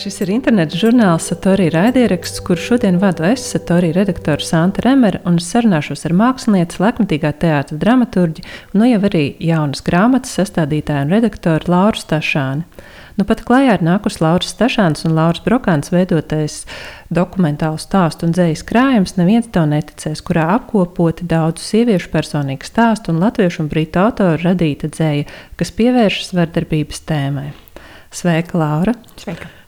Šis ir interneta žurnāls Satorī raidieraksts, kur šodien vadu es, Satorī redaktoru Santa Remere, un sarunāšos ar mākslinieci, laikmatīgā teātra dramaturģi un nu jau arī jaunas grāmatas sastādītāju un redaktoru Lauru Stašāni. Nu, pat klajā ir nākus Lauras Stašāns un Lauras Brokāns veidotais dokumentālu stāstu un dzējas krājums Neviens to neticēs, kurā apkopoti daudzu sieviešu personīgu stāstu un latviešu un brītu autoru radīta dzēja, kas pievēršas vardarbības tēmai. Sveika, Laura! Sveika!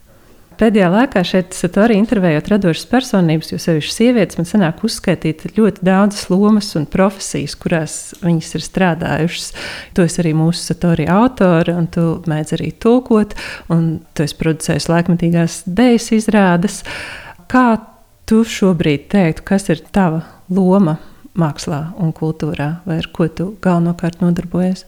Pēdējā laikā šeit arī intervējot radošas personības, jo sevišķi sievietes man sanāk uzskaitīt ļoti daudzas lomas un profesijas, kurās viņas ir strādājušas. Tu esi arī mūsu satorija autore, un tu mēdz arī tulkot, un tu esi producējis laikmatīgās dēļas izrādes. Kā tu šobrīd teiktu, kas ir tava loma mākslā un kultūrā, vai ar ko tu galvenokārt nodarbojies?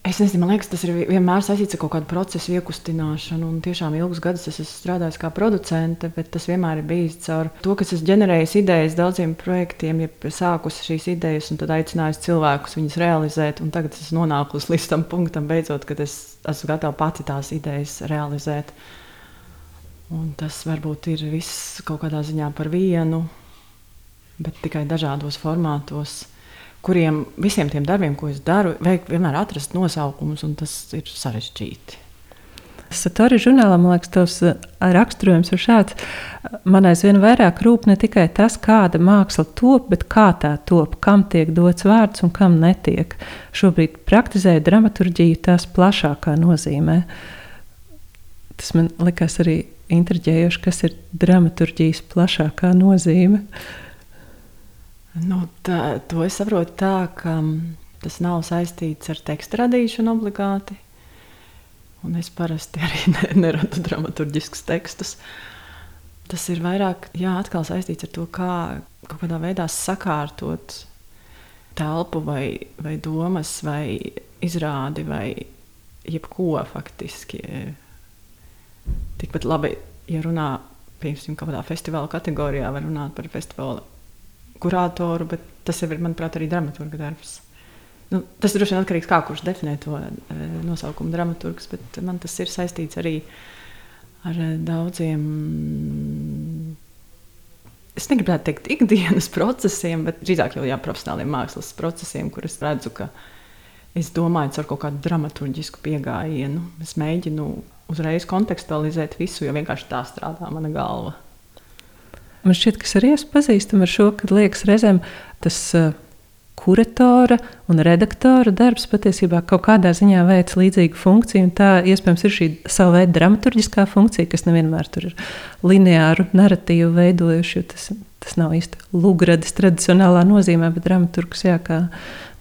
Es nezinu, man liekas, tas ir vienmēr saistīts ar kaut kādu procesu iekustināšanu. Un tiešām ilgus gadus es esmu strādājis kā producente, bet tas vienmēr ir bijis caur to, ka es ģenerēju idejas daudziem projektiem, ja sākus šīs idejas un tad aicināju cilvēkus viņas realizēt. Tagad es nonāku līdz tam punktam, beidzot, kad es esmu gatava pati tās idejas realizēt. Un tas varbūt ir viss kaut kādā ziņā par vienu, bet tikai dažādos formātos kuriem visiem tiem darbiem, ko es daru, vajag vienmēr atrast nosaukumus, un tas ir sarežģīti. Satori žurnālā, man liekas, tas eh, raksturojums ir šāds. Man aizvien vairāk rūp ne tikai tas, kāda māksla top, bet kā tā top, kam tiek dots vārds un kam netiek. Šobrīd praktizēju dramaturģiju tās plašākā nozīmē. Tas man likās arī intriģējoši, kas ir dramaturģijas plašākā nozīme. Uh, Nu, tā, to es saprotu tā, ka tas nav saistīts ar tekstu radīšanu obligāti. Un es parasti arī ne, neradu dramaturgiskus tekstus. Tas ir vairāk jā, saistīts ar to, kā kaut kādā veidā sakārtot telpu, vai, vai domas, vai izrādi, vai jebko faktiski. Tikpat labi, ja runā piemēram, kādā festivāla kategorijā, var runāt par festivāla kuratoru, bet tas jau ir, manuprāt, arī dramaturga darbs. Nu, tas droši vien atkarīgs no tā, kurš definē to e, nosaukumu dramaturgs, bet man tas ir saistīts arī ar e, daudziem. Es negribētu teikt, ikdienas procesiem, bet drīzāk jau jā, profesionāliem mākslas procesiem, kur es redzu, ka es domāju ar kaut kādu dramaturgisku pieejamību. Es mēģinu uzreiz kontekstualizēt visu, jo vienkārši tā strādā mana galva. Man šķiet, ka es arī esmu pazīstama ar šo, ka liekas reizēm tas uh, kuratora un redaktora darbs patiesībā kaut kādā ziņā veic līdzīgu funkciju. Tā iespējams ir šī sava veida dramaturgiskā funkcija, kas nevienmēr tur ir lineāru narratīvu veidojuši. Tas, tas nav īsti lūgradis tradicionālā nozīmē, bet dramaturgs jā, kā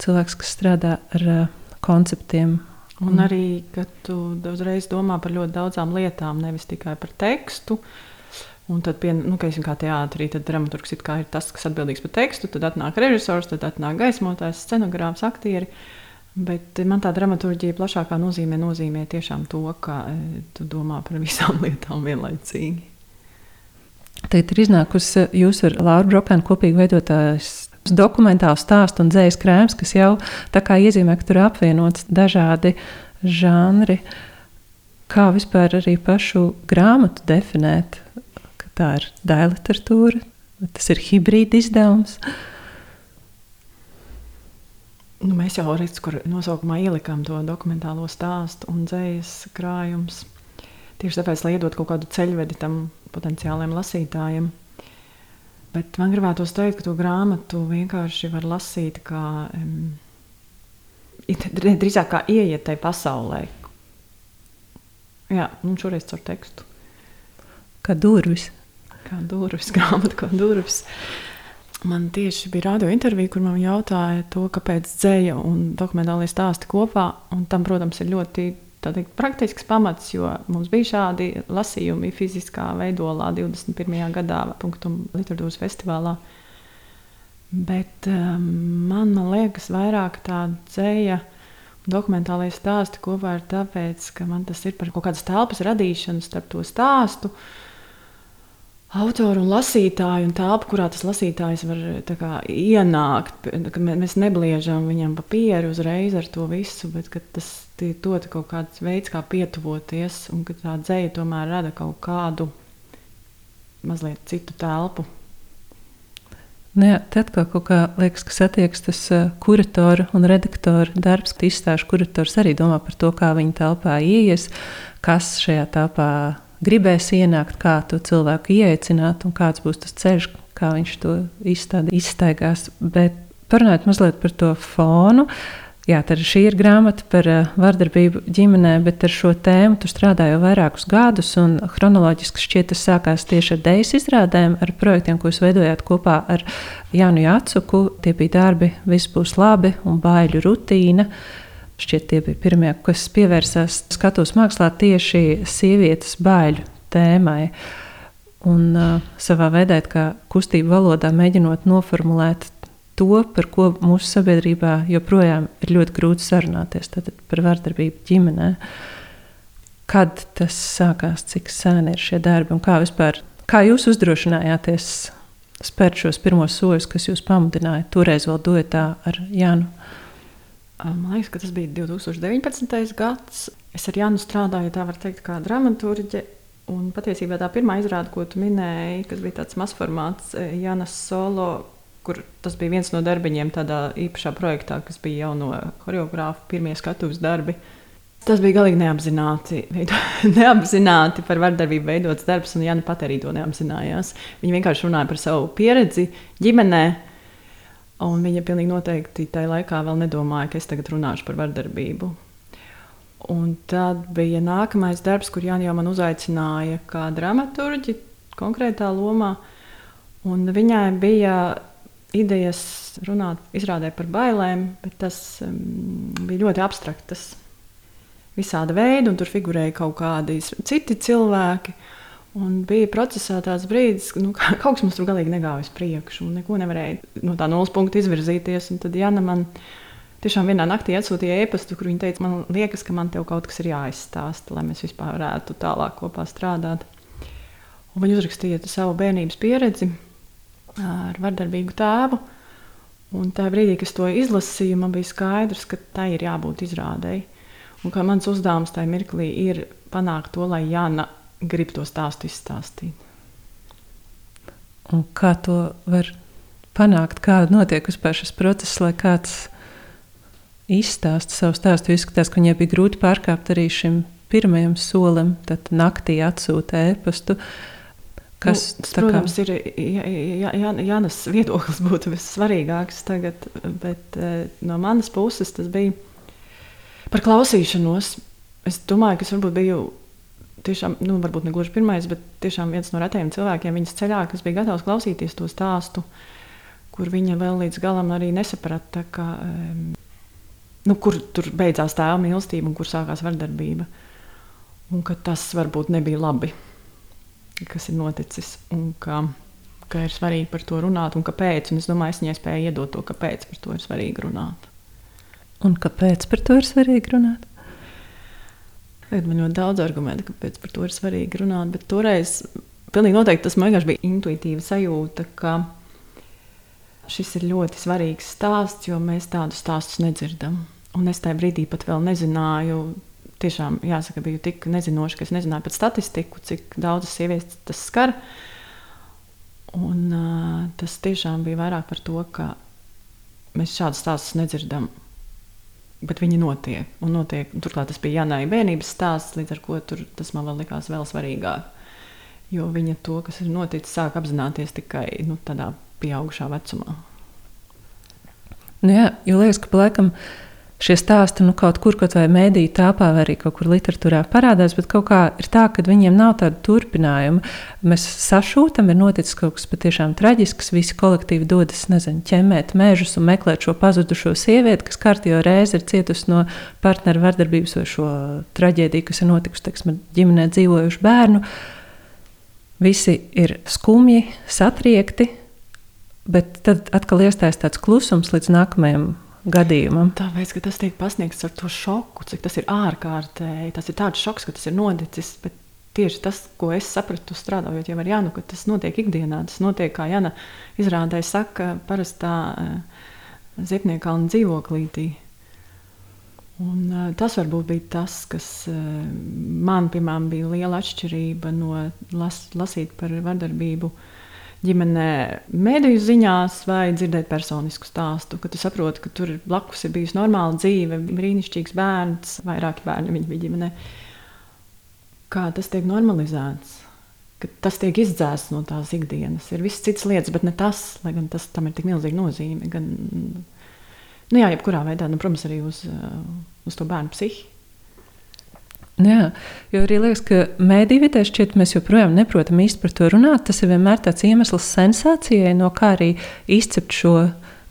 cilvēks, kas strādā ar uh, konceptiem. Un arī, ka tu uzreiz domā par ļoti daudzām lietām, nevis tikai par tekstu. Un tad, pie, nu, kā, kā teātrī, tad dramaturgs ir tas, kas atbildīgs par tekstu, tad atnāk režisors, tad atnāk gaismotājs, scenogrāfs, aktieri. Bet man tā dramaturgija plašākā nozīmē nozīmē tiešām to, ka e, tu domā par visām lietām vienlaicīgi. Tagad ir iznākusi jūsu ar Lauru Brokānu kopīgi veidotājs dokumentāls stāsts un dzējas krājums, kas jau tā kā iezīmē, ka tur apvienots dažādi žanri. Kā vispār arī pašu grāmatu definēt? Tā ir daļa literatūra, tas ir hibrīda izdevums. Nu, mēs jau redz, kur nosaukumā ielikām to dokumentālo stāstu un dzīslas krājumus. Tieši tāpēc, lai iedotu kaut kādu ceļvedi tam potenciāliem lasītājiem. Bet man gribētos teikt, ka to grāmatu vienkārši var lasīt kā um, drīzāk kā ieiet tajā pasaulē. Jā, un šoreiz caur tekstu. Kā durvis kā durvis, grāmata kā durvis. Man tieši bija radio intervija, kur man jautāja, to, kāpēc dzēja un dokumentālie stāsti kopā. Un tam, protams, ir ļoti teikt, praktisks pamats, jo mums bija šādi lasījumi fiziskā veidolā 21. gadā, Punktum literatūras festivālā. Bet um, man, man liekas, vairāk tā dzēja dokumentālajie stāsti kopā ir tāpēc, ka man tas ir par kaut kādas telpas radīšanu starp to stāstu autoru un lasītāju un telpu, kurā tas lasītājs var kā, ienākt. Mēs nebliežam viņam papīru uzreiz ar to visu, bet tas ir kaut kāds veids, kā pietuvoties, un ka tā dzēja tomēr rada kaut kādu mazliet citu telpu. Nu jā, tad kā kaut kā liekas, ka satiekas tas uh, kuratora un redaktora darbs, kad izstāžu kurators arī domā par to, kā viņa telpā ieies, kas šajā telpā gribēs ienākt, kā to cilvēku ieaicināt un kāds būs tas ceļš, kā viņš to izstādi, izstaigās. Bet parunājot mazliet par to fonu. Jā, tad šī ir grāmata par uh, vardarbību ģimenē, bet ar šo tēmu tu strādāji jau vairākus gadus. Chronoloģiski šķiet, tas sākās tieši ar dēļas izrādēm, ar projektiem, ko jūs veidojāt kopā ar Jānu Jācuku. Tie bija darbi, viss būs labi un baiļu rutīna. Šķiet, tie bija pirmie, kas pievērsās skatuves mākslā tieši sievietes baiļu tēmai. Un uh, savā veidā, kā kustību valodā, mēģinot noformulēt to, par ko mūsu sabiedrībā joprojām ir ļoti grūti sarunāties, tad par vardarbību ģimenē. Kad tas sākās, cik sēni ir šie darbi un kā vispār, kā jūs uzdrošinājāties spērt šos pirmos soļus, kas jūs pamudināja toreiz vēl duetā ar Jānu? Man liekas, ka tas bija 2019. gads. Es ar Jānu strādāju, tā var teikt, kā dramaturģe. Un patiesībā tā pirmā izrāde, ko tu minēji, kas bija tāds mazformāts, Jānis Solo, kur tas bija viens no darbiņiem tādā īpašā projektā, kas bija jau no choreogrāfa pirmie skatuves darbi. Tas bija galīgi neapzināti, neapzināti par vardarbību veidots darbs, un Jānis pat arī to neapzinājās. Viņa vienkārši runāja par savu pieredzi ģimenei Un viņa pilnīgi noteikti tajā laikā vēl nedomāja, ka es tagad runāšu par vardarbību. Un tad bija nākamais darbs, kur Jānis jau man uzaicināja kā dramaturgi konkrētā lomā. Un viņai bija idejas runāt, izrādē par bailēm, bet tas um, bija ļoti abstraktas. Visāda veida, un tur figurēja kaut kādi citi cilvēki. Un bija procesā tāds brīdis, ka nu, kaut kas mums tur galīgi negāja uz priekšu, un neko nevarēja no tā nulles punkta izvirzīties. Un tad Jana man tiešām vienā naktī atsūtīja e-pastu, kur viņa teica, man liekas, ka man te kaut kas ir jāizstāsta, lai mēs vispār varētu tālāk kopā strādāt. Un viņa uzrakstīja savu bērnības pieredzi ar vardarbīgu tēvu. Un tajā brīdī, kad es to izlasīju, man bija skaidrs, ka tai ir jābūt izrādēji. Un ka mans uzdevums tajā mirklī ir panākt to, lai Jana grib to stāstu izstāstīt. Un kā to var panākt? Kā notiek vispār šis process, lai kāds izstāsta savu stāstu? Izskatās, ka viņai bija grūti pārkāpt arī šim pirmajam solim, tad naktī atsūta ēpastu. Kas, nu, tas, protams, kā... ir Jānis viedoklis būtu vissvarīgākais tagad, bet eh, no manas puses tas bija par klausīšanos. Es domāju, ka es varbūt biju tiešām, nu, varbūt ne gluži pirmais, bet tiešām viens no retajiem cilvēkiem viņas ceļā, kas bija gatavs klausīties to stāstu, kur viņa vēl līdz galam arī nesaprata, ka, nu, kur tur beidzās tēva mīlestība un kur sākās vardarbība. Un ka tas varbūt nebija labi, kas ir noticis. Un ka, ka ir svarīgi par to runāt, un kāpēc. Un es domāju, es viņai spēju iedot to, kāpēc par to ir svarīgi runāt. Un kāpēc par to ir svarīgi runāt? Tagad man ļoti daudz argumentu, kāpēc par to ir svarīgi runāt. Bet toreiz pilnīgi noteikti tas man vienkārši bija intuitīva sajūta, ka šis ir ļoti svarīgs stāsts, jo mēs tādus stāstus nedzirdam. Un es tajā brīdī pat vēl nezināju. Tiešām, jāsaka, biju tik nezinoša, ka es nezināju pat statistiku, cik daudzas sievietes tas skar. Un, uh, tas tiešām bija vairāk par to, ka mēs šādus stāstus nedzirdam bet viņi notiek. Un notiek un turklāt tas bija Janai bērnības stāsts, līdz ar to tur, tas man vēl likās vēl svarīgāk. Jo viņa to, kas ir noticis, sāk apzināties tikai nu, tādā pieaugušā vecumā. Nu jā, jo liekas, ka laikam šie stāsti nu, kaut kur, kaut vai mēdīņu tāpā, vai arī kaut kur literatūrā parādās, bet kaut kā ir tā, ka viņiem nav tāda turpinājuma. Mēs sašūtam, ir noticis kaut kas patiešām traģisks. Visi kolektīvi dodas, nezinu, ķemmēt mežus un meklēt šo pazudušo sievieti, kas kārtībā reizi ir cietusi no partneru vardarbības vai šo traģēdiju, kas ir notikusi teiksim, ģimenē dzīvojušu bērnu. Visi ir skumji, satriekti, bet tad atkal iestājas tāds klusums līdz nākamajam gadījumam. Tāpēc, ka tas tiek pasniegts ar to šoku, cik tas ir ārkārtēji. Tas ir tāds šoks, ka tas ir noticis. Tieši tas, ko es sapratu, strādājot jau ar Janu, ka tas notiek ikdienā. Tas notiek, kā Jana izrādē saka, parastā uh, Ziepniekalna dzīvoklītī. Un, uh, tas varbūt bija tas, kas uh, man, piemēram, bija liela atšķirība no las, lasīt par vardarbību uh, ģimenē, mediju ziņās, vai dzirdēt personisku stāstu, ka tu saproti, ka tur blakus ir bijusi normāla dzīve, brīnišķīgs bērns, vairāki bērni viņa bija ģimenē. Kā tas tiek normalizēts? Tas tiek izdzēsts no tās ikdienas. Ir viss cits lietas, bet ne tas, lai gan tas tam ir tik milzīga nozīme. Gan, nu jā, jebkurā veidā, nu, protams, arī uz, uz to bērnu psihiku. Jā, jo arī liekas, ka mēdīņu vidē šķiet, mēs joprojām neprotam īsti par to runāt. Tas ir vienmēr tāds iemesls sensācijai, no kā arī izcept šo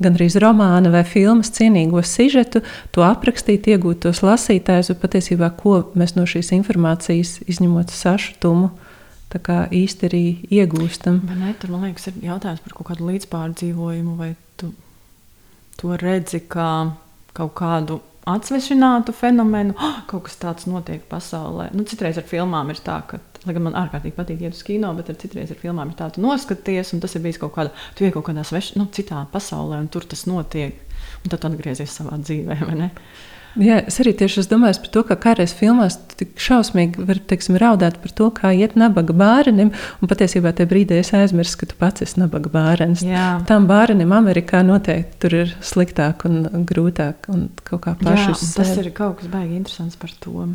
gandrīz romāna vai filmas cienīgo sižetu, to aprakstīt, iegūt tos lasītājus, bet patiesībā ko mēs no šīs informācijas, izņemot sašutumu, tā kā īsti arī iegūstam. Ne, tur, man liekas, ir jautājums par kaut kādu līdzpārdzīvojumu, vai tu to redzi kā kaut kādu atsvešinātu fenomenu, oh, kaut kas tāds notiek pasaulē. Nu, citreiz ar filmām ir tā, ka, lai gan man ārkārtīgi patīk iet uz kino, bet ar citreiz ar filmām ir tā, tu noskaties, un tas ir bijis kaut kādā, tu ej kaut kādā svešā, nu, citā pasaulē, un tur tas notiek. Un tad atgriezies savā dzīvē, vai ne? Jā, es arī tieši domāju par to, ka kādreiz filmās tik šausmīgi var teiksim, raudāt par to, kā iet nabaga bērnam. Un patiesībā tajā brīdī es aizmirsu, ka tu pats esi nabaga bērns. Tam bērnam Amerikā noteikti tur ir sliktāk un grūtāk. Un Jā, un tas ir kaut kas baigi interesants par to,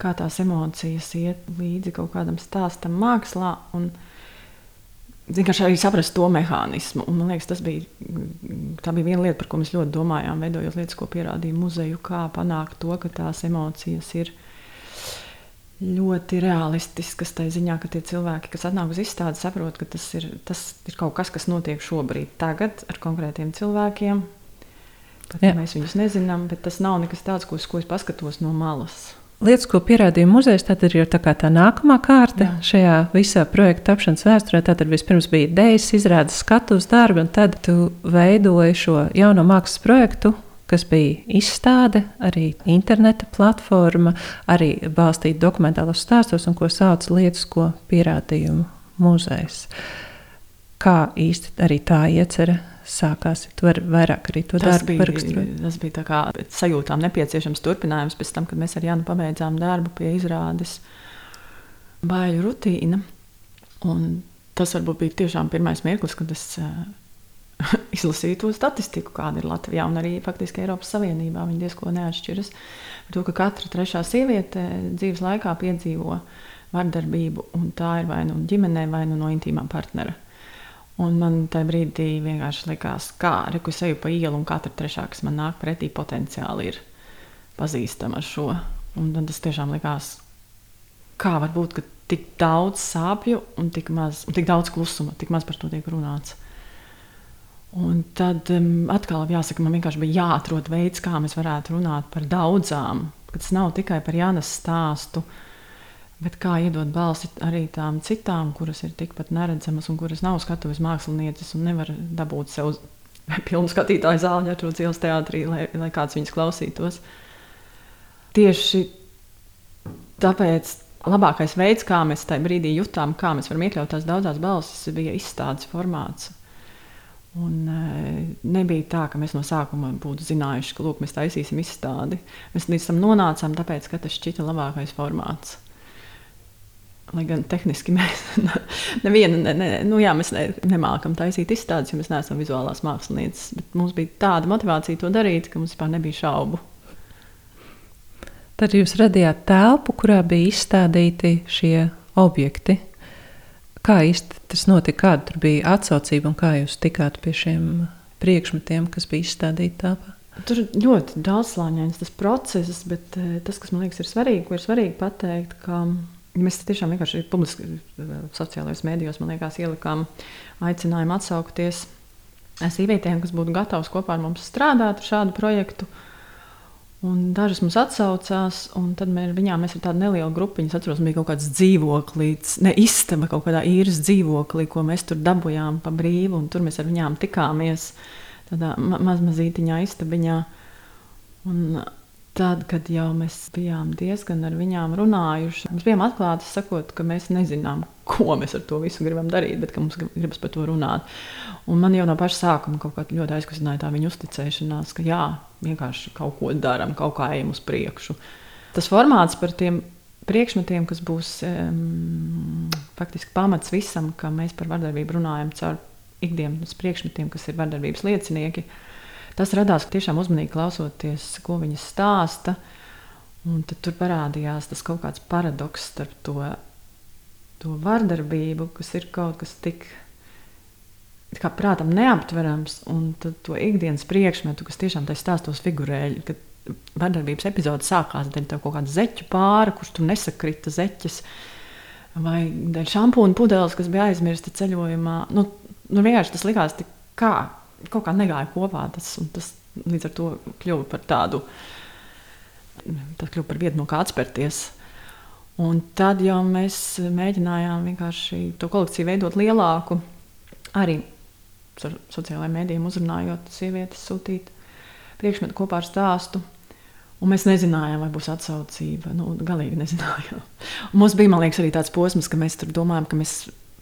kā tās emocijas iet līdzi kaut kādam stāstam mākslā. Un, vienkārši arī saprast to mehānismu. Un, man liekas, tas bija, bija viena lieta, par ko mēs ļoti domājām, veidojot lietas, ko pierādīja muzeju, kā panākt to, ka tās emocijas ir ļoti realistiskas. Tā ziņā, ka tie cilvēki, kas atnāk uz izstādi, saprot, ka tas ir, tas ir kaut kas, kas notiek šobrīd, tagad ar konkrētiem cilvēkiem. Pat, mēs viņus nezinām, bet tas nav nekas tāds, ko, ko es paskatos no malas. Lietas, ko pierādīja muzejs, tad ir tā, tā nākamā kārta Jā. šajā visā projekta tapšanas vēsturē. Tad vispirms bija idejas, izrādes skatuves darbi, un tad tu veidoji šo jauno mākslas projektu, kas bija izstāde, arī interneta platforma, arī balstīta dokumentālos stāstos, un ko sauc lietas, ko pierādījumu muzejs. Kā īsti arī tā iecerē sākās. Tu vari vairāk arī to tas darbu paraksturot. Tas bija tā kā sajūtām nepieciešams turpinājums pēc tam, kad mēs ar Jānu pabeidzām darbu pie izrādes baiļu rutīna. Un tas varbūt bija tiešām pirmais mirklis, kad es uh, izlasīju to statistiku, kāda ir Latvijā un arī faktiski Eiropas Savienībā. Viņi diezko neatšķiras. Par to, ka katra trešā sieviete dzīves laikā piedzīvo vardarbību, un tā ir vai nu ģimenē, vai nu no intīmā partnera. Un man tajā brīdī vienkārši likās, kā arī es eju pa ielu, un katra trešā, kas man nāk pretī, potenciāli ir pazīstama ar šo. Un tas tiešām likās, kā var būt, tik daudz sāpju un tik, maz, un tik daudz klusuma, tik maz par to tiek runāts. Un tad um, atkal jāsaka, man vienkārši bija jāatrod veids, kā mēs varētu runāt par daudzām. Tas nav tikai par Jānas stāstu, uh, Bet kā iedot balsi arī tām citām, kuras ir tikpat neredzamas un kuras nav skatuves mākslinieces un nevar dabūt sev pilnu skatītāju zāli, tur ielas teātrī, lai, lai kāds viņas klausītos. Tieši tāpēc labākais veids, kā mēs tajā brīdī jutām, kā mēs varam iekļaut tās daudzās balsis, bija izstādes formāts. Un, e, nebija tā, ka mēs no sākuma būtu zinājuši, ka lūk, mēs taisīsim izstādi. Mēs līdz tam nonācām, tāpēc, ka tas šķita labākais formāts. Lai gan tehniski mēs nevienu, ne, ne, nu jā, mēs ne, nemākam taisīt izstādes, jo mēs neesam vizuālās mākslinieces. Bet mums bija tāda motivācija to darīt, ka mums vispār nebija šaubu. Tad jūs radījāt telpu, kurā bija izstādīti šie objekti. Kā īsti tas notika? Kāda tur bija atsaucība un kā jūs tikāt pie šiem priekšmetiem, kas bija izstādīti telpā? Tur ļoti daudzslāņains tas process, bet eh, tas, kas man liekas, ir svarīgi, ir svarīgi pateikt, ka Mēs tiešām vienkārši publiski sociālajos mēdījos, man liekas, ielikām aicinājumu atsaukties sievietēm, kas būtu gatavas kopā ar mums strādāt ar šādu projektu. Un dažas mums atsaucās, un tad mēs, viņām, mēs ar tādu nelielu grupiņu, atceros, bija kaut kāds dzīvoklis, ne istaba, kaut kādā īres dzīvoklī, ko mēs tur dabūjām pa brīvu, un tur mēs ar viņām tikāmies tādā ma mazmazītiņā istabiņā. Un tad, kad jau mēs bijām diezgan ar viņām runājuši, mēs bijām atklāti sakot, ka mēs nezinām, ko mēs ar to visu gribam darīt, bet mums gribas par to runāt. Un man jau no paša sākuma kaut kā ļoti aizkustināja tā viņa uzticēšanās, ka jā, vienkārši kaut ko darām, kaut kā ejam uz priekšu. Tas formāts par tiem priekšmetiem, kas būs um, faktiski pamats visam, ka mēs par vardarbību runājam caur ikdienas priekšmetiem, kas ir vardarbības liecinieki. Tas radās tiešām uzmanīgi klausoties, ko viņas stāsta. Un tad tur parādījās tas kaut kāds paradoks starp to, to vardarbību, kas ir kaut kas tik kā prātam neaptverams, un to ikdienas priekšmetu, kas tiešām tajā stāstos figurēļ. Vardarbības epizode sākās ar kaut kādu zeķu pāri, kurš tur nesakrita zeķes, vai dēļ šampūna pudeles, kas bija aizmirsta ceļojumā. Nu, nu vienkārši tas likās tik kā kaut kā negāja kopā. Tas, tas līdz ar to kļuva par tādu, tas kļuva par vietu, no kā atspērties. Un tad jau mēs mēģinājām vienkārši to kolekciju veidot lielāku, arī ar sociālajiem mēdījiem uzrunājot sievietes, sūtīt priekšmetu kopā ar stāstu. Un mēs nezinājām, vai būs atsaucība. Nu, galīgi nezinājām. Un mums bija liekas, arī tāds posms, ka mēs domājam, ka mēs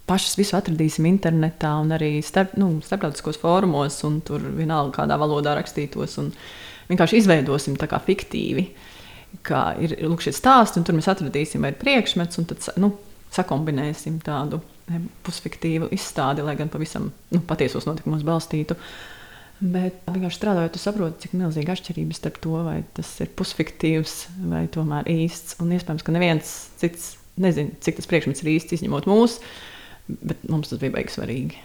pašas visu atradīsim internetā un arī starp, nu, starptautiskos fórumos, un tur vienalga kādā valodā rakstītos. Vienkārši izveidosim tā kā fiktīvi, kā ir lūk, šie stāsti, un tur mēs atradīsim arī priekšmetus, un tad nu, sakombinēsim tādu pusfiktīvu izstādi, lai gan pavisam nu, patiesos notikumos balstītu. Bet vienkārši strādājot, tu saproti, cik milzīga atšķirība starp to, vai tas ir pusfiktīvs vai tomēr īsts. Un iespējams, ka neviens cits nezina, cik tas priekšmets ir īsts, izņemot mūsu bet mums tas bija beigas svarīgi.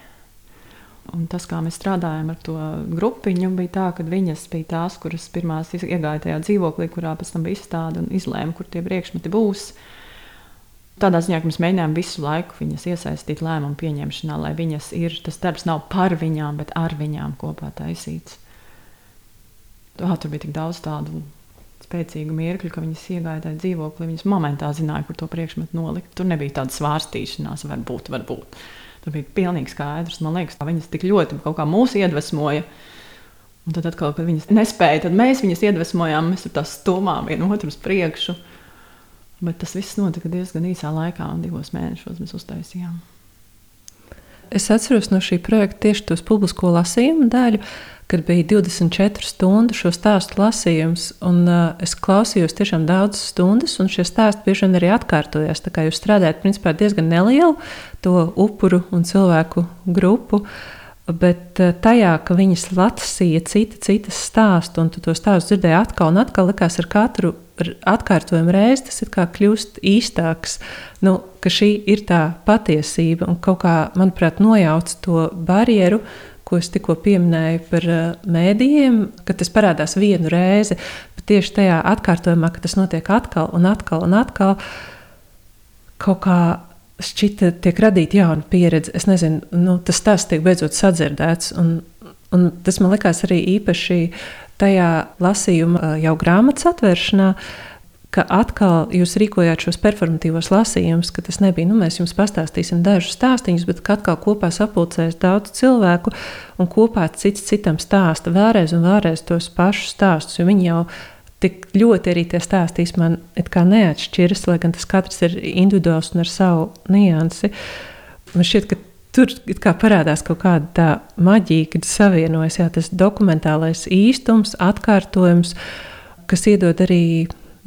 Un tas, kā mēs strādājām ar to grupiņu, bija tā, ka viņas bija tās, kuras pirmās iegāja tajā dzīvoklī, kurā pēc tam bija izstāde un izlēma, kur tie priekšmeti būs. Tādā ziņā, ka mēs mēģinājām visu laiku viņas iesaistīt lēmumu pieņemšanā, lai viņas ir, tas darbs nav par viņām, bet ar viņām kopā taisīts. Tā, tur bija tik daudz tādu spēcīgu mirkli, ka viņas iegāja tajā dzīvoklī. Viņas momentā zināja, kur to priekšmetu nolikt. Tur nebija tāda svārstīšanās, varbūt, varbūt. Tur bija pilnīgi skaidrs. Man liekas, ka viņas tik ļoti kaut kā mūs iedvesmoja. Un tad, atkal, kad viņas nespēja, tad mēs viņas iedvesmojām, mēs tur tā stumām vienotru uz priekšu. Bet tas viss notika diezgan īsā laikā, un divos mēnešos mēs uztaisījām. Es atceros no šī projekta tieši tos publisko lasījumu daļu, kad bija 24 stundu šo stāstu lasījums. Un, uh, es klausījos tiešām daudzas stundas, un šie stāsti bieži vien arī atkārtojās. Tā kā jūs strādājat principā diezgan nelielu to upuru un cilvēku grupu. Bet tajā, ka viņas lasīja cita, citas stāstu, un tu to stāstu dzirdēji atkal un atkal, likās ar katru atkārtojumu reizi, tas kā kļūst īstāks. Nu, ka šī ir tā patiesība un kaut kā, manuprāt, nojauc to barjeru, ko es tikko pieminēju par uh, mēdījiem, ka tas parādās vienu reizi, bet tieši tajā atkārtojumā, ka tas notiek atkal un atkal un atkal, kaut kā šķita, tiek radīta jauna pieredze. Es nezinu, nu, tas tas tiek beidzot sadzirdēts. Un, un tas man likās arī īpaši tajā lasījuma jau grāmatas atvēršanā. Ka atkal jūs rīkojāt šos performatīvos lasījumus, ka tas nebija, nu, mēs jums pastāstīsim dažus stāstīņus, bet ka atkal kopā sapulcēs daudz cilvēku un kopā cits citam stāsta vēlreiz un vēlreiz tos pašus stāstus, viņi jau tik ļoti arī tie stāstīs man neatšķiras, lai gan tas katrs ir individuāls un ar savu niansi. Man šķiet, ka tur kā parādās kaut kāda tā maģija, kad savienojas jā, tas dokumentālais īstums, atkārtojums, kas iedod arī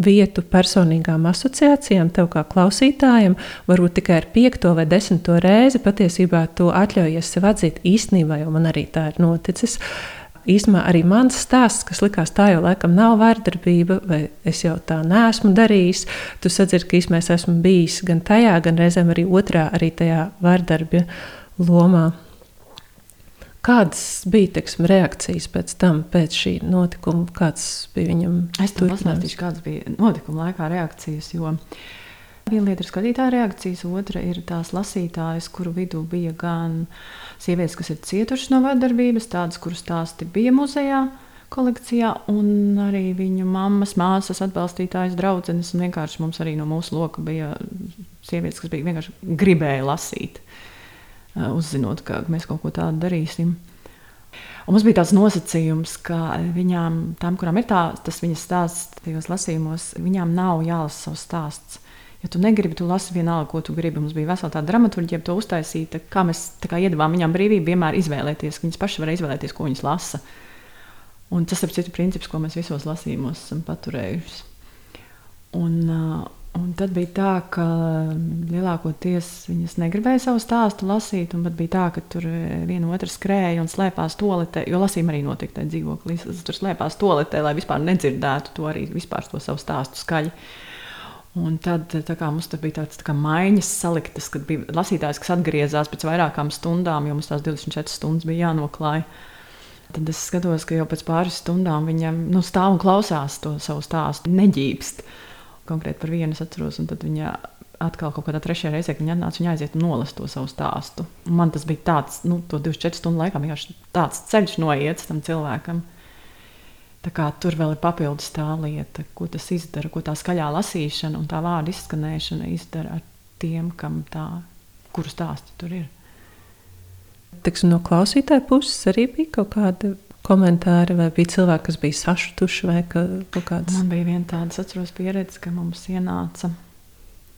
vietu personīgām asociācijām, tev kā klausītājam, varbūt tikai ar piekto vai desmito reizi patiesībā to atļaujies sev atzīt īstenībā, jo man arī tā ir noticis. Īsumā arī mans stāsts, kas likās tā jau laikam nav vardarbība, vai es jau tā neesmu darījis, tu sadzirdi, ka īsumā es esmu bijis gan tajā, gan reizēm arī otrā, arī tajā vardarbības lomā. Kādas bija teksim, reakcijas pēc tam, pēc šī notikuma? Kāds bija viņam? Es tam pastāstīšu, kādas bija notikuma laikā reakcijas. Jo viena lieta ir skatītāja reakcijas, otra ir tās lasītājas, kuru vidū bija gan sievietes, kas ir cietušas no vardarbības, tādas, kuras stāsti bija muzejā. Kolekcijā, un arī viņu mammas, māsas, atbalstītājas, draudzenes. Vienkārši mums arī no mūsu loka bija sievietes, kas bija vienkārši gribēja lasīt. Uh, uzzinot, ka mēs kaut ko tādu darīsim. Un mums bija tāds nosacījums, ka viņām, tām, kurām ir tā, tas viņas stāsts tajos lasījumos, viņām nav jālasa savs stāsts. Ja tu negribi, tu lasi vienalga, ko tu gribi. Mums bija vesela tāda dramaturgija, to uztaisīta, kā mēs kā iedavām viņām brīvību vienmēr izvēlēties, viņas pašas var izvēlēties, ko viņas lasa. Un tas ir cits princips, ko mēs visos lasījumos esam paturējuši. Un, uh, Un tad bija tā, ka lielākoties viņas negribēja savu stāstu lasīt, un pat bija tā, ka tur viena otra skrēja un slēpās toaletē, jo lasījuma arī notika tajā dzīvoklī. Tur slēpās toaletē, lai vispār nedzirdētu to arī vispār to savu stāstu skaļi. Un tad kā, mums bija tāds tā maiņas saliktas, kad bija lasītājs, kas atgriezās pēc vairākām stundām, jo mums tās 24 stundas bija jānoklāj. Tad es skatos, ka jau pēc pāris stundām viņam nu, stāv un klausās to savu stāstu, neģīpst konkrēti par vienu es atceros, un tad viņa atkal kaut kādā trešajā reizē, kad viņa atnāca, viņa aiziet un nolasa to savu stāstu. Man tas bija tāds, nu, to 24 stundu laikā vienkārši tāds ceļš noiets tam cilvēkam. Tur vēl ir papildus tā lieta, ko tas izdara, ko tā skaļā lasīšana un tā vārdu izskanēšana izdara ar tiem, kam tā, kuru stāsti tur ir. Tiksim, no klausītāja puses arī bija kaut kāda komentāri, vai bija cilvēki, kas bija sašutuši, vai ka, kaut kādas. Man bija viena tāda, atceros, pieredze, ka mums ienāca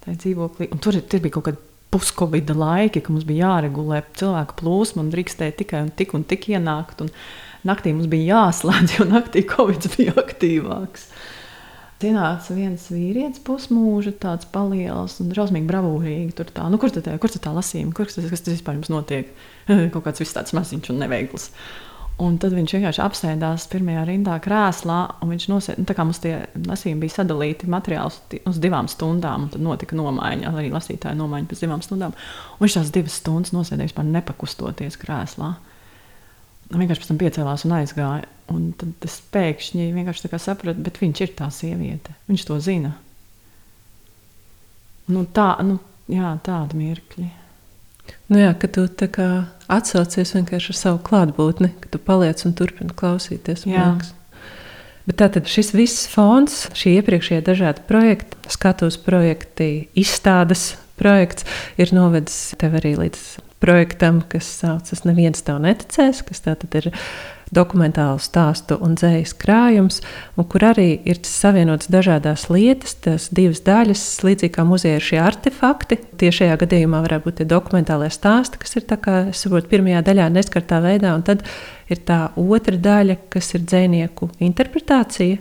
tajā dzīvoklī, un tur, tur bija kaut kāda puskavida laiki, ka mums bija jāregulē cilvēku plūsma un drīkstēja tikai un tik un tik ienākt. Un naktī mums bija jāslēdz, jo naktī Covid bija aktīvāks. Ienāca viens vīrietis, pusmūža, tāds paliels un drausmīgi bravūrīgi. Tur tā, nu, kur tad kur tad tā lasījuma, kur tas, kas tas vispār jums notiek? Kaut kāds viss tāds maziņš un neveikls. Un tad viņš vienkārši apsēdās pirmajā rindā krēslā, un viņš nosēdās. Nu, tā kā mums tie lasījumi bija sadalīti materiāls uz divām stundām, un tad notika nomaiņa, arī lasītāja nomaiņa pēc divām stundām. Un viņš tās divas stundas nosēdēja vispār nepakustoties krēslā. Vienkārši pēc tam piecēlās un aizgāja. Un tad es pēkšņi vienkārši sapratu, bet viņš ir tā sieviete. Viņš to zina. Nu, tā, nu, jā, tādi mirkļi. Nu jā, ka tu atsaucies vienkārši ar savu klātbūtni, ka tu paliec un turpini klausīties. Bet tātad šis viss fons, šī iepriekšējā dažādi projekti, skatus projekti, izstādes projekts ir novedis tev arī līdz projektam, kas saucas Neviens tev neticēs, kas tātad ir dokumentālu stāstu un dzējas krājums, un kur arī ir savienotas dažādas lietas, tās divas daļas, līdzīgi kā muzejā ir šie artefakti. Tie šajā gadījumā varētu būt dokumentālie stāsti, kas ir saprot, pirmajā daļā neskartā veidā, un tad ir tā otra daļa, kas ir dzinieku interpretācija.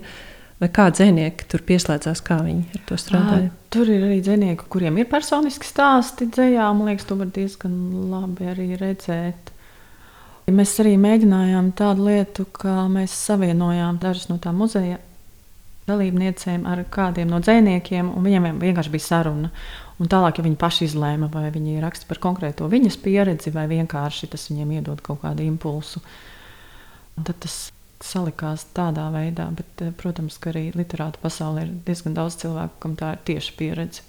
Vai kā dzinieki tur pieslēdzās, kā viņi ar to strādāja? À, tur ir arī dzinieki, kuriem ir personiski stāsti dzējā. Man liekas, to var diezgan labi arī redzēt. Mēs arī mēģinājām tādu lietu, ka mēs savienojām dažas no tām muzeja dalībniecēm ar kādiem no dziniekiem, un viņiem vienkārši bija saruna. Un tālāk, ja viņi paši izlēma, vai viņi raksta par konkrēto viņas pieredzi, vai vienkārši tas viņiem iedod kaut kādu impulsu, tad tas salikās tādā veidā. Bet, protams, ka arī literāta pasaulē ir diezgan daudz cilvēku, kam tā ir tieši pieredze.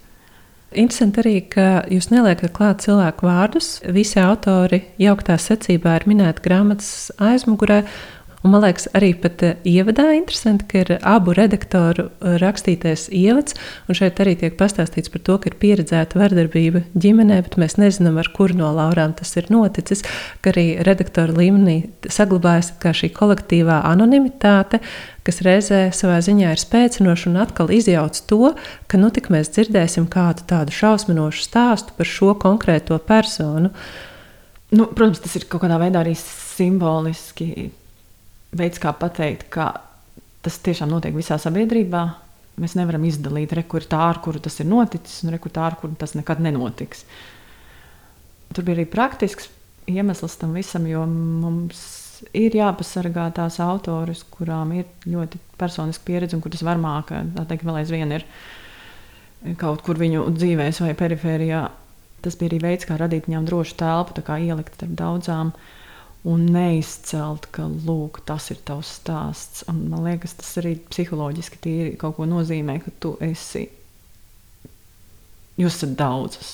Interesanti arī, ka jūs neliekat klāt cilvēku vārdus. Visi autori jauktā secībā ir minēti grāmatas aizmugurē. Un, man liekas, arī pat eh, ievadā interesanti, ka ir abu redaktoru eh, rakstītais ievads. Šeit arī tiek pastāstīts par to, ka ir pieredzēta vardarbība ģimenē, bet mēs nezinām, ar kuru no laurām tas ir noticis. Ka arī redaktoru līmenī saglabājas šī kolektīvā anonimitāte, kas reizē savā ziņā ir spēcinoša un atkal izjauc to, ka nu tik mēs dzirdēsim kādu tādu šausminošu stāstu par šo konkrēto personu. Nu, protams, tas ir kaut kādā veidā arī simboliski veids, kā pateikt, ka tas tiešām notiek visā sabiedrībā. Mēs nevaram izdalīt, kur tā, ar kuru tas ir noticis, un kur tā, ar kuru tas nekad nenotiks. Tur bija arī praktisks iemesls tam visam, jo mums ir jāpasargā tās autoris, kurām ir ļoti personiska pieredze un kuras varmāk, tā teikt, vēl aizvien ir kaut kur viņu dzīvēs vai perifērijā. Tas bija arī veids, kā radīt viņām drošu telpu, kā ielikt starp daudzām uh, un neizcelt, ka lūk, tas ir tavs stāsts. Un, man liekas, tas arī psiholoģiski tīri kaut ko nozīmē, ka tu esi. Jūs esat daudzas.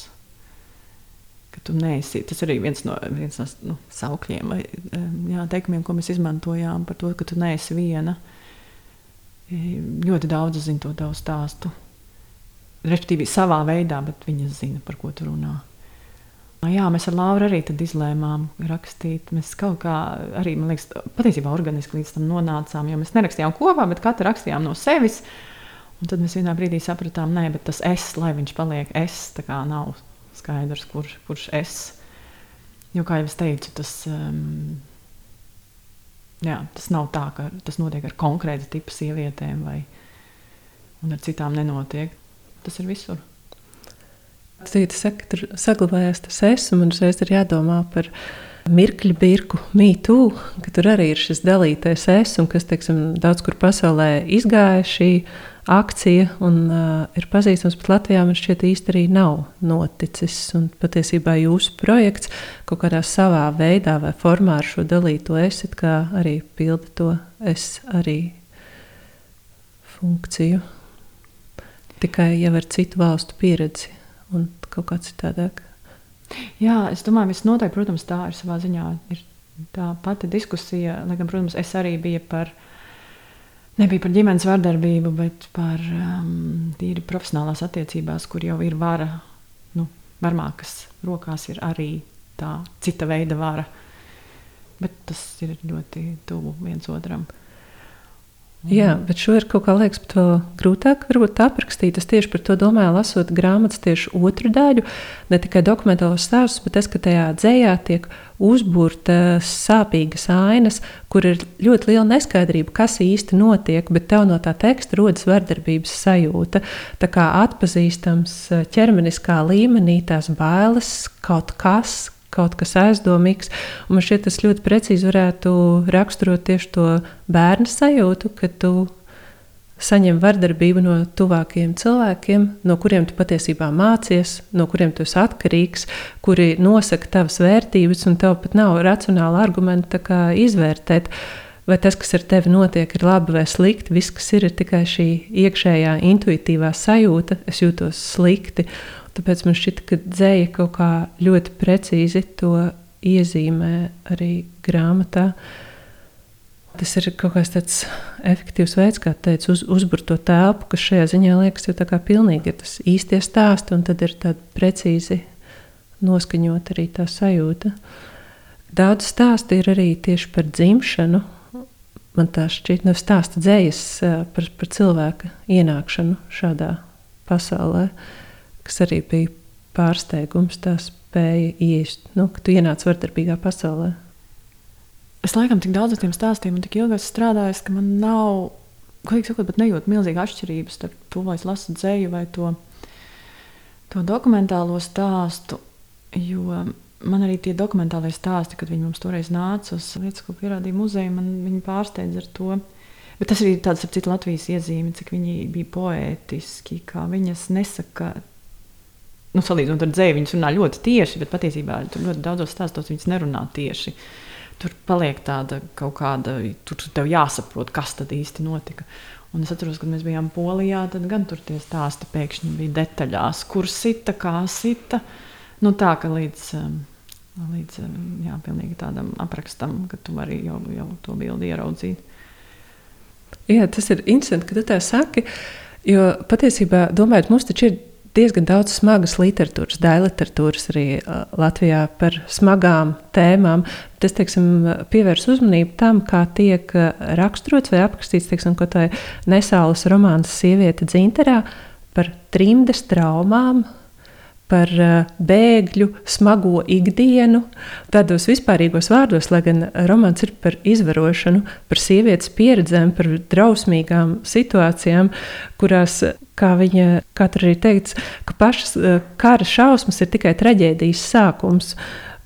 Ka tu neesi. Tas arī viens no, viens no nu, saukļiem vai jā, teikumiem, ko mēs izmantojām par to, ka tu neesi viena. Ļoti daudz zina to tavu stāstu. Respektīvi, savā veidā, bet viņa zina, par ko tu runā. Jā, mēs ar Lauru arī izlēmām rakstīt. Mēs kaut kā arī, man liekas, patiesībā organiski līdz tam nonācām, jo mēs nerakstījām kopā, bet katra rakstījām no sevis. Un tad mēs vienā brīdī sapratām, nē, bet tas es, lai viņš paliek es, tā kā nav skaidrs, kur, kurš es. Jo, kā jau es teicu, tas, um, jā, tas nav tā, ka tas notiek ar konkrētu tipu sievietēm vai ar citām nenotiek. Tas ir visur. Citi saka, ka tur saglabājās tas es, un uzreiz ir jādomā par mirkļu birku, mītū, ka tur arī ir šis dalītais es, un kas, teiksim, daudz kur pasaulē izgāja šī akcija un uh, ir pazīstams, bet Latvijā man šķiet īsti arī nav noticis. Un patiesībā jūsu projekts kaut kādā savā veidā vai formā ar šo dalīto es, kā arī pilda to es arī funkciju. Tikai jau ar citu valstu pieredzi un kaut kā citādāk. Jā, es domāju, visnotaļ, protams, tā ir savā ziņā. Ir tā pati diskusija, lai gan, protams, es arī biju par, nebija par ģimenes vardarbību, bet par um, tīri profesionālās attiecībās, kur jau ir vara, nu, varmākas rokās ir arī tā cita veida vara. Bet tas ir ļoti tuvu viens otram. Jā, bet šo ir kaut kā liekas, vēl grūtāk aprakstīt. Es tieši par to domāju, lasot grāmatas tieši otru daļu, ne tikai dokumentālos stāstus, bet tas, ka tajā dzējā tiek uzbūrta sāpīgas ainas, kur ir ļoti liela neskaidrība, kas īsti notiek, bet tev no tā teksta rodas vardarbības sajūta. Tā kā atpazīstams ķermeniskā līmenī tās bailes, kaut kas, kaut kas aizdomīgs. Un man šķiet, tas ļoti precīzi varētu raksturot tieši to bērnu sajūtu, ka tu saņem vardarbību no tuvākajiem cilvēkiem, no kuriem tu patiesībā mācies, no kuriem tu esi atkarīgs, kuri nosaka tavas vērtības, un tev pat nav racionāla argumenta izvērtēt. Vai tas, kas ar tevi notiek, ir labi vai slikti, viss, kas ir, ir tikai šī iekšējā intuitīvā sajūta, es jūtos slikti. Tāpēc man šķiet, ka dzēja kaut kā ļoti precīzi to iezīmē arī grāmatā. Tas ir kaut kāds tāds efektīvs veids, kā teicu, uz, uzbūvēt to telpu, kas šajā ziņā liekas, jau tā kā pilnīgi ir tas īstie stāsti, un tad ir tāda precīzi noskaņot arī tā sajūta. Daudz stāstu ir arī tieši par dzimšanu. Man tā šķiet, no stāsta dzējas par, par cilvēka ienākšanu šādā pasaulē. Uh, kas arī bija pārsteigums, tā spēja ienākt, nu, ka tu ienāc vardarbīgā pasaulē. Es laikam tik daudz tiem stāstiem un tik ilgi esmu strādājis, ka man nav, godīgi sakot, pat nejūt milzīgu atšķirību starp to, vai es lasu dzēju vai to, to dokumentālo stāstu. Jo man arī tie dokumentālie stāsti, kad viņi mums toreiz nāca uz lietas, ko pierādīja muzeja, man viņi pārsteidz ar to. Bet tas arī ir tāds, ap citu Latvijas iezīme, cik viņi bija poētiski, kā viņas nesaka nu, salīdzinot ar dzēju, viņas runā ļoti tieši, bet patiesībā tur ļoti daudzos stāstos viņas nerunā tieši. Tur paliek tāda kaut kāda, tur tev jāsaprot, kas tad īsti notika. Un es atceros, kad mēs bijām Polijā, tad gan tur tie stāsti pēkšņi bija detaļās, kur sita, kā sita. Nu, tā ka līdz, um, līdz um, jā, tādam aprakstam, ka tu vari jau, jau to bildi ieraudzīt. Jā, tas ir interesanti, ka tu tā saki. Jo patiesībā, domājot, mums taču ir diezgan daudz smagas literatūras, daļliteratūras arī Latvijā par smagām tēmām. Es teiksim, pievērsu uzmanību tam, kā tiek raksturots vai aprakstīts teiksim, nesālas romāns Sieviete dzinterā par trimdes traumām, par eh, bēgļu smago ikdienu, tādos vispārīgos vārdos, lai gan romāns ir par izvarošanu, par sievietes pieredzēm, par drausmīgām situācijām, kurās, kā viņa katra arī teikts, ka pašas eh, kara šausmas ir tikai traģēdijas sākums,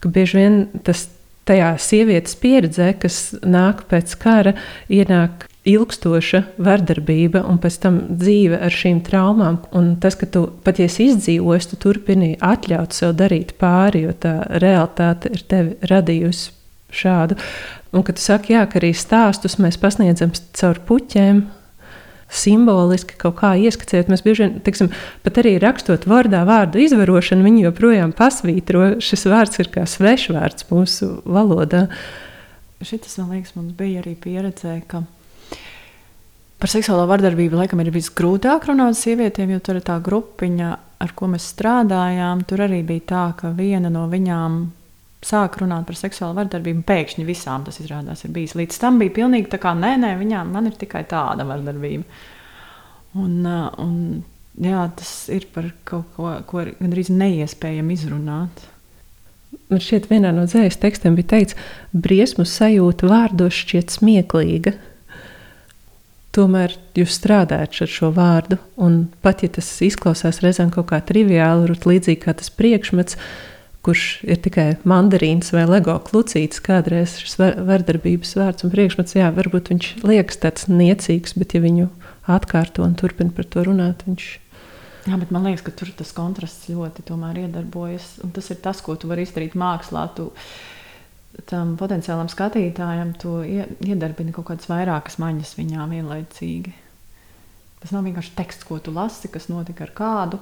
ka bieži vien tas tajā sievietes pieredzē, kas nāk pēc kara, ienāk ilgstoša vardarbība un pēc tam dzīve ar šīm traumām. Un tas, ka tu patiesi izdzīvosi, tu turpini atļaut sev darīt pāri, jo tā realitāte ir tevi radījusi šādu. Un kad tu saki, jā, ka arī stāstus mēs pasniedzam caur puķiem, simboliski kaut kā ieskicēt. Mēs bieži vien, teiksim, pat arī rakstot vārdā vārdu izvarošanu, viņi joprojām pasvītro. Šis vārds ir kā svešvārds mūsu valodā. Šis, man liekas, mums bija arī pieredzē, ka Par seksuālo vardarbību laikam ir visgrūtāk runāt sievietēm, jo tur ir tā grupiņa ar ko mēs strādājām, tur arī bija tā, ka viena no viņām sāk runāt par seksuālu vardarbību. Pēkšņi visām tas izrādās ir bijis. Līdz tam bija pilnīgi tā, kā nē, nē, viņām man ir tikai tāda vardarbība. Un, un, jā, tas ir par kaut ko, ko gandrīz neiespējami izrunāt. Man šķiet, vienā no dzīslas tekstiem bija teikts, briesmu sajūta vārdos šķiet smieklīga. Tomēr jūs strādājat ar šo vārdu, un pat ja tas izklausās reizēm kaut kā triviāli, līdzīgi kā tas priekšmets, kurš ir tikai mandarīns vai lego klucītis, kādreiz šis vardarbības vārds un priekšmets, jā, varbūt viņš liekas tāds niecīgs, bet ja viņu atkārto un turpina par to runāt, viņš Jā, bet man liekas, ka tur tas kontrasts ļoti iedarbojas. Un tas ir tas, ko tu vari izdarīt mākslā. Tu tam potenciālam skatītājam tu iedarbini kaut kādas vairākas maņas viņā vienlaicīgi. Tas nav vienkārši teksts, ko tu lasi, kas notika ar kādu.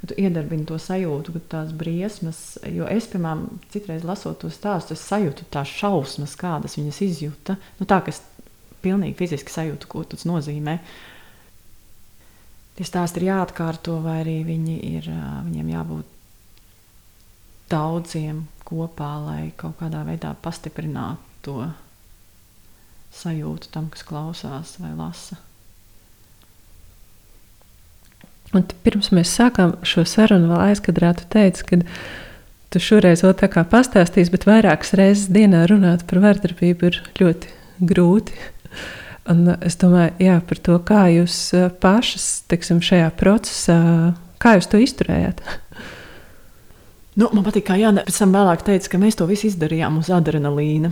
Kad tu iedarbini to sajūtu, ka tās briesmas, jo es, piemēram, citreiz lasot to stāstu, es sajūtu tās šausmas, kādas viņas izjūta. Nu, tā, ka es pilnīgi fiziski sajūtu, ko tas nozīmē. Tie stāsti ir jāatkārto, vai arī viņi ir, viņiem jābūt daudziem kopā, lai kaut kādā veidā pastiprinātu to sajūtu tam, kas klausās vai lasa. Un pirms mēs sākām šo sarunu, vēl aizkadrā tu teici, ka tu šoreiz vēl tā kā pastāstīsi, bet vairākas reizes dienā runāt par vardarbību ir ļoti grūti. Un es domāju jā, par to, kā jūs eh, pašas teiksim, šajā procesā, kā jūs to izturējāt. Nu, man patīk, kā Jānis pēc tam vēlāk teica, ka mēs to visu izdarījām uz adrenalīna.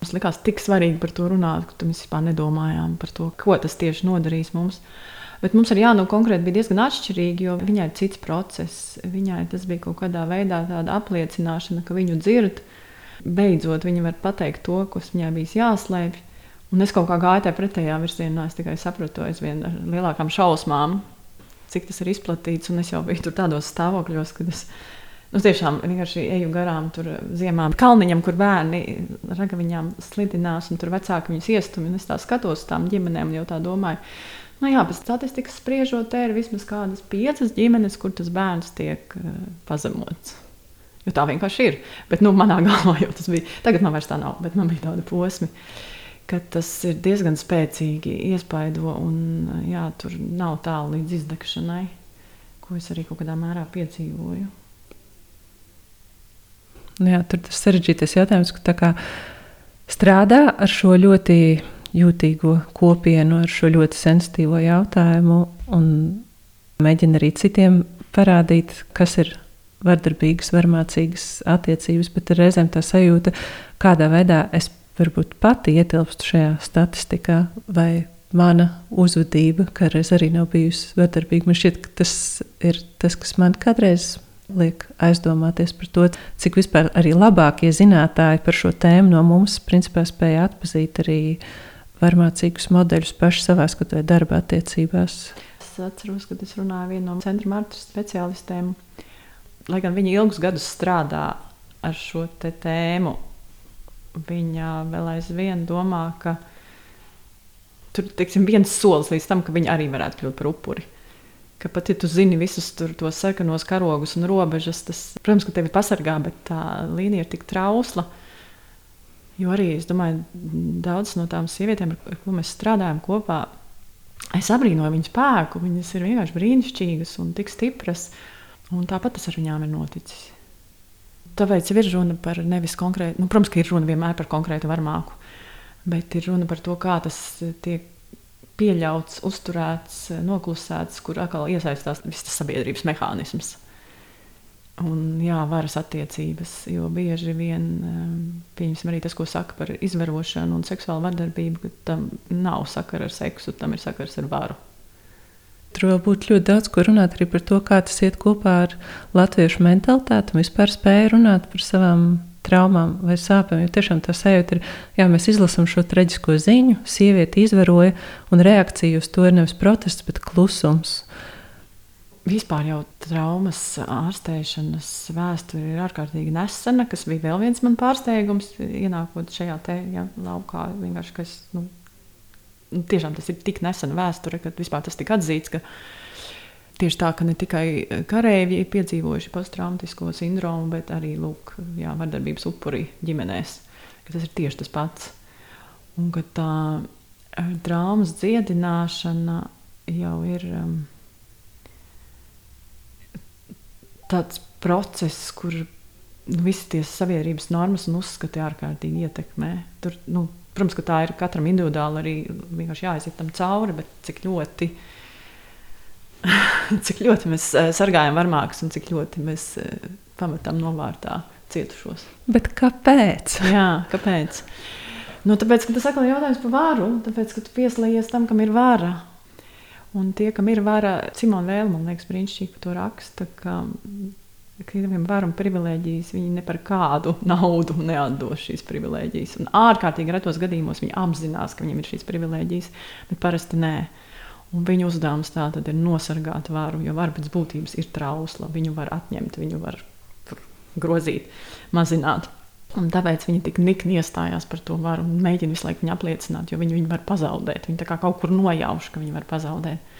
Mums likās tik svarīgi par to runāt, ka mēs vispār nedomājām par to, ko tas tieši nodarīs mums. Bet mums ar Jānu konkrēti bija diezgan atšķirīgi, jo viņai ir cits process. Viņai tas bija kaut kādā veidā apliecināšana, ka viņu dzird. Beidzot, viņa var pateikt to, kas viņai bija jāslēpj. Un es kaut kā gāju tajā pretējā virzienā. Es tikai sapratu aizvien ar lielākām šausmām, cik tas ir izplatīts. Un es jau biju tādos stāvokļos, kad es nu, tiešām vienkārši eju garām tur ziemā kalniņam, kur bērni ragaviņām slidinās, un tur vecāki viņus iestumj. Es tā skatos uz tām ģimenēm jau tā domāju. Nu, jā, pēc statistikas spriežot, te ir vismaz kādas piecas ģimenes, kur tas bērns tiek uh, pazemots. Jo tā vienkārši ir. Bet nu, manā galvā jau tas bija. Tagad man vairs tā nav, bet man bija tāda posma. Tas ir diezgan spēcīgi iespaido un jā, tur nav tālu līdz izdegšanai, ko es arī kaut kādā mērā piedzīvoju. Nu jā, tur tas sarežģītais jautājums, ka kā strādā ar šo ļoti jūtīgo kopienu, ar šo ļoti sensitīvo jautājumu un mēģina arī citiem parādīt, kas ir vardarbīgas, varmācīgas attiecības, bet reizēm tā sajūta, kādā veidā es varbūt pati ietilpstu šajā statistikā, vai mana uzvedība kādreiz arī nav bijusi vardarbīga. Man šķiet, ka tas ir tas, kas man kādreiz liek aizdomāties par to, cik vispār arī labākie zinātāji par šo tēmu no mums principā spēja atpazīt arī varmācīgus modeļus paši savā skatuvē darba attiecībās. Es atceros, kad es runāju vienu no centra marta speciālistēm, lai gan viņi ilgus gadus strādā ar šo tēmu viņa vēl aizvien domā, ka tur ir viens solis līdz tam, ka viņa arī varētu kļūt par upuri. Ka pat ja tu zini visus tos sarkanos karogus un robežas, tas, protams, ka tevi pasargā, bet tā līnija ir tik trausla. Jo arī es domāju, daudzas no tām sievietēm, ar ko mēs strādājam kopā, es abrīnoju viņu spēku. Viņas ir vienkārši brīnišķīgas un tik stipras. Un tāpat tas ar viņām ir noticis. Tāpēc ir runa par nevis konkrētu, nu, protams, ka ir runa vienmēr par konkrētu varmāku, bet ir runa par to, kā tas tiek pieļauts, uzturēts, noklusēts, kur atkal iesaistās viss tas sabiedrības mehānisms. Un, jā, varas attiecības, jo bieži vien, pieņemsim arī tas, ko saka par izvarošanu un seksuālu vardarbību, ka tam nav sakara ar seksu, tam ir sakars ar varu. Tur vēl būtu ļoti daudz ko runāt arī par to, kā tas iet kopā ar latviešu mentalitāti un vispār spēju runāt par savām traumām vai sāpēm. Jo tiešām tā sajūta ir, ja mēs izlasām šo traģisko ziņu, sieviete izvaroja, un reakcija uz to ir nevis protests, bet klusums. Vispār jau traumas ārstēšanas vēsture ir ārkārtīgi nesena, kas bija vēl viens man pārsteigums, ienākot šajā te, ja, laukā. Vienkārši, kas, nu, tiešām tas ir tik nesen vēsture, kad vispār tas tika atzīts. Ka, tieši tā, ka ne tikai karavīri ir piedzīvojuši posttraumatisko sindromu, bet arī lūk, jā, vardarbības upuri ģimenēs. Tas ir tieši tas pats. Un ka tā traumas dziedināšana jau ir um, tāds process, kur nu, visas tās sabiedrības normas un uzskati ārkārtīgi ietekmē. Tur, nu, protams, ka tā ir katram individuāli arī vienkārši jāiziet tam cauri, bet cik ļoti. cik ļoti mēs uh, sargājam varmākus un cik ļoti mēs uh, pametam novārtā cietušos. Bet kāpēc? Jā, kāpēc? Nu, tāpēc, ka tas atkal ir jautājums par varu. Tāpēc, ka tu pieslēdzies tam, kam ir vara. Un tie, kam ir vara, Simona Vēle, man liekas, brīnišķīgi par to raksta, ka, ka viņiem var un privilēģijas, viņi ne par kādu naudu neatdos šīs privilēģijas. Un ārkārtīgi retos gadījumos viņi apzinās, ka viņiem ir šīs privilēģijas, bet parasti nē. Un viņu uzdevums tā tad ir nosargāt varu, jo vara pēc būtības ir trausla. Viņu var atņemt, viņu var grozīt, mazināt. Un tāpēc viņi tik nikni iestājās par to varu un mēģina visu laiku viņu apliecināt, jo viņi viņu var pazaudēt. Viņi kaut kur nojauš, ka viņi var pazaudēt.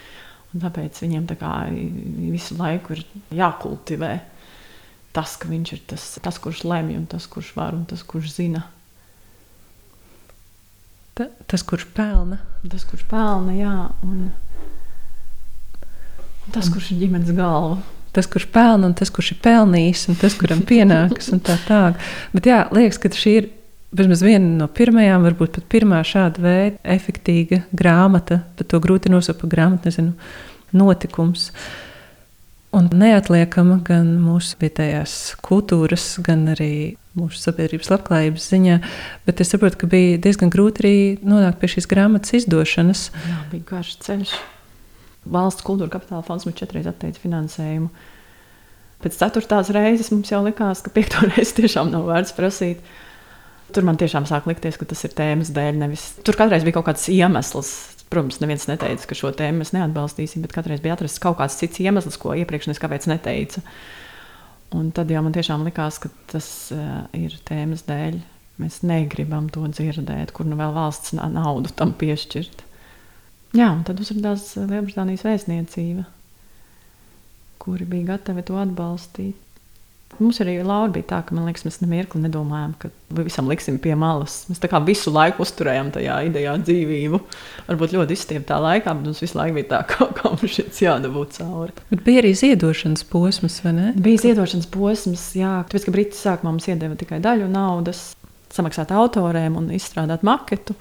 Un tāpēc viņiem tā kā visu laiku ir jākultivē tas, ka viņš ir tas, tas kurš lemj, un tas, kurš var, un tas, kurš zina. Ta, tas, kurš pelna. Tas, kurš pelna, jā. Un, tas, kurš ir ģimenes galva tas, kurš pelna, un tas, kurš ir pelnījis, un tas, kuram pienākas, un tā tālāk. Bet jā, liekas, ka šī ir vismaz viena no pirmajām, varbūt pat pirmā šāda veida efektīva grāmata, bet to grūti nosaukt par grāmatu, nezinu, notikums. Un neatliekama gan mūsu vietējās kultūras, gan arī mūsu sabiedrības labklājības ziņā, bet es saprotu, ka bija diezgan grūti arī nonākt pie šīs grāmatas izdošanas. Jā, bija garš ceļš valsts kultūra kapitāla fonds mums četras atteica finansējumu. Pēc ceturtās reizes mums jau likās, ka piekto reizi tiešām nav vērts prasīt. Tur man tiešām sāk likties, ka tas ir tēmas dēļ. Nevis. Tur katreiz bija kaut kāds iemesls. Protams, neviens neteica, ka šo tēmu mēs neatbalstīsim, bet katreiz bija atrasts kaut kāds cits iemesls, ko iepriekš es kāpēc neteicu. Un tad jau man tiešām likās, ka tas uh, ir tēmas dēļ. Mēs negribam to dzirdēt, kur nu vēl valsts naudu tam piešķirt. Jā, un tad uzrādījās Lielbritānijas vēstniecība, kuri bija gatavi to atbalstīt. Mums arī Laura bija tā, ka liekas, mēs nemirkli nedomājām, ka visam liksim pie malas. Mēs tā kā visu laiku uzturējām tajā idejā dzīvību. Varbūt ļoti izstieptā laikā, bet mums visu laiku bija tā, ka kaut kam šis jādabūt cauri. Bet bija arī ziedošanas posms, vai ne? Bija ziedošanas posms, jā. Tāpēc, ka Briti sākumā mums iedeva tikai daļu naudas, samaksāt autoriem un izstrādāt maketu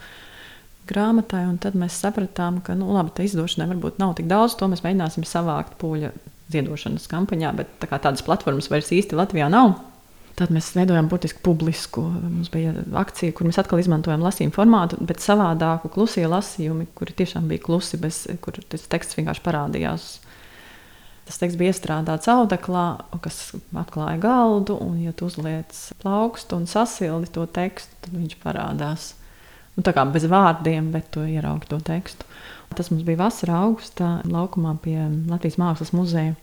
grāmatai. Tad mēs sapratām, ka nu, labi, tā izdošanai varbūt nav tik daudz. To mēs mēģināsim savākt pūļa ziedošanas kampaņā, bet tā tādas platformas vairs īsti Latvijā nav. Tad mēs veidojām burtiski publisku. Mums bija akcija, kur mēs atkal izmantojam lasījumu formātu, bet savādāku, klusie lasījumi, kuri tiešām bija klusi, bez, kur tas teksts vienkārši parādījās. Tas teksts bija iestrādāts audeklā, kas apklāja galdu, un, ja tu uzliec plaukstu un sasildi to tekstu, tad viņš parādās nu, tā kā bez vārdiem, bet to ieraugt to tekstu. Tas mums bija vasarā, augustā, laukumā pie Latvijas Mākslas muzeja.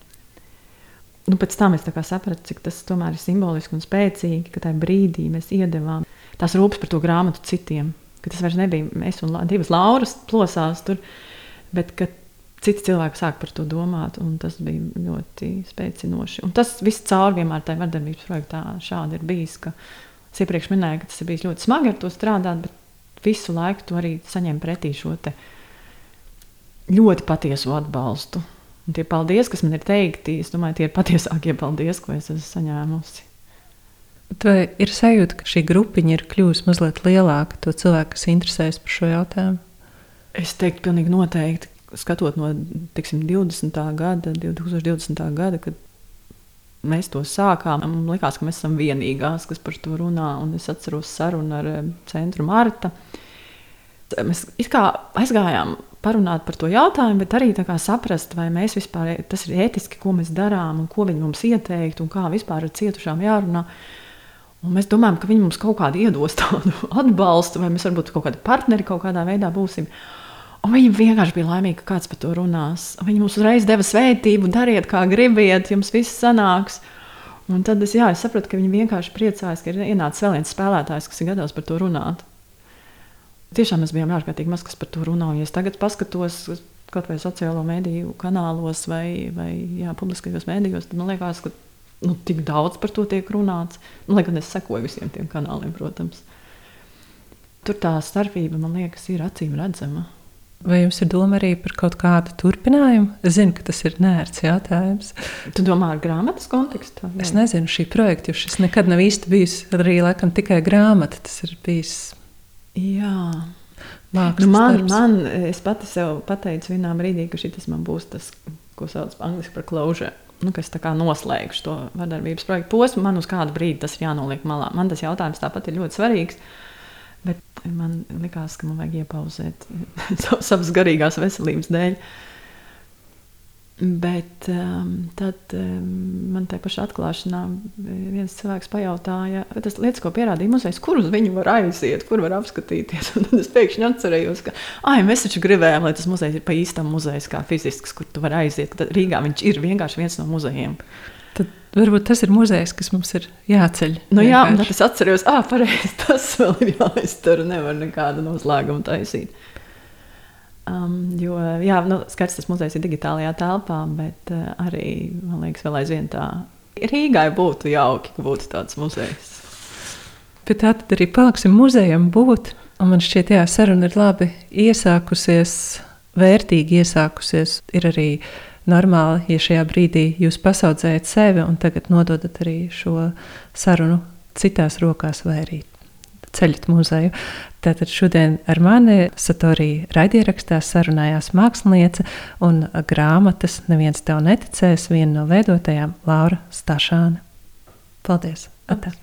Nu, pēc tam es sapratu, cik tas tomēr ir simboliski un spēcīgi, ka tajā brīdī mēs iedavām tās rūpes par to grāmatu citiem. Ka tas vairs nebija mēs un divas lauras plosās tur, bet citi cilvēki sāk par to domāt, un tas bija ļoti spēcinoši. Un tas viss cauri vienmēr tajā vardarbības projektā šādi ir bijis, es iepriekš minēju, ka tas ir bijis ļoti smagi ar to strādāt, bet visu laiku tu arī saņem pretī šo ļoti patiesu atbalstu. Un tie paldies, kas man ir teikti, es domāju, tie ir patiesākie paldies, ko es esmu saņēmusi. Bet vai ir sajūta, ka šī grupiņa ir kļuvusi mazliet lielāka, to cilvēku, kas interesējas par šo jautājumu? Es teiktu, pilnīgi noteikti, skatot no tiksim, 20. gada, 2020. gada, kad mēs to sākām. Man liekas, ka mēs esam vienīgās, kas par to runā. Un es atceros sarunu ar eh, centru Marta. Mēs aizgājām parunāt par to jautājumu, bet arī saprast, vai mēs vispār tas ir ētiski, ko mēs darām un ko viņi mums ieteikt un kā vispār ar cietušām jārunā. Un mēs domājam, ka viņi mums kaut kādu iedos tādu atbalstu, vai mēs varbūt kaut kādi partneri kaut kādā veidā būsim. Un viņi vienkārši bija laimīgi, ka kāds par to runās. Viņi mums uzreiz deva svētību, dariet, kā gribiet, jums viss sanāks. Un tad es, jā, es sapratu, ka viņi vienkārši priecājas, ka ir ienācis vēl viens spēlētājs, kas ir gatavs par to runāt. Tiešām mēs bijām ārkārtīgi maz kas par to runā. Ja es tagad paskatos, kaut vai sociālo mediju kanālos vai, vai jā, publiskajos medijos, tad man liekas, ka nu, tik daudz par to tiek runāts. Nu, lai gan es sekoju visiem tiem kanāliem, protams. Tur tā starpība, man liekas, ir acīm redzama. Vai jums ir doma arī par kaut kādu turpinājumu? Es zinu, ka tas ir nērts jautājums. Tu domā ar grāmatas kontekstu? Es nezinu šī projekta, jo šis nekad nav īsti bijis arī laikam tikai grāmata. Tas ir bijis. Jā. Mākslas Nu, man, darbs. man, es pati sev pateicu vienā brīdī, ka šis man būs tas, ko sauc angļuiski par closure. Nu, es tā kā noslēgšu to vardarbības projektu posmu. Man uz kādu brīdi tas ir jānoliek malā. Man tas jautājums tāpat ir ļoti svarīgs. Bet man likās, ka man vajag iepauzēt sav- savas garīgās veselības dēļ. Bet um, tad um, man te pašā atklāšanā viens cilvēks pajautāja, tas lietas, ko pierādīja muzejs, kur uz viņu var aiziet, kur var apskatīties. Un tad es pēkšņi atcerējos, ka ai, mēs taču gribējām, lai tas muzejs ir pa īstam muzejs, kā fizisks, kur tu vari aiziet. Tad Rīgā viņš ir vienkārši viens no muzejiem. Tad varbūt tas ir muzejs, kas mums ir jāceļ. Nu, jā, un vienkārši. tad es atceros, ah, pareizi, tas vēl ir jāiztur, nevar nekādu noslēgumu taisīt. Um, jo, jā, nu, skats tas muzejs ir digitālajā telpā, bet uh, arī, man liekas, vēl aizvien tā. Rīgai būtu jauki, ka būtu tāds muzejs. Bet tā tad arī paliksim muzejam būt. Un man šķiet, jā, saruna ir labi iesākusies, vērtīgi iesākusies. Ir arī normāli, ja šajā brīdī jūs pasaudzējat sevi un tagad nododat arī šo sarunu citās rokās vai arī ceļot muzeju. Tātad šodien ar mani Satorija raidierakstā sarunājās mākslinieca un grāmatas Neviens tev neticēs, viena no veidotājām Laura Stašāne. Paldies! Atā.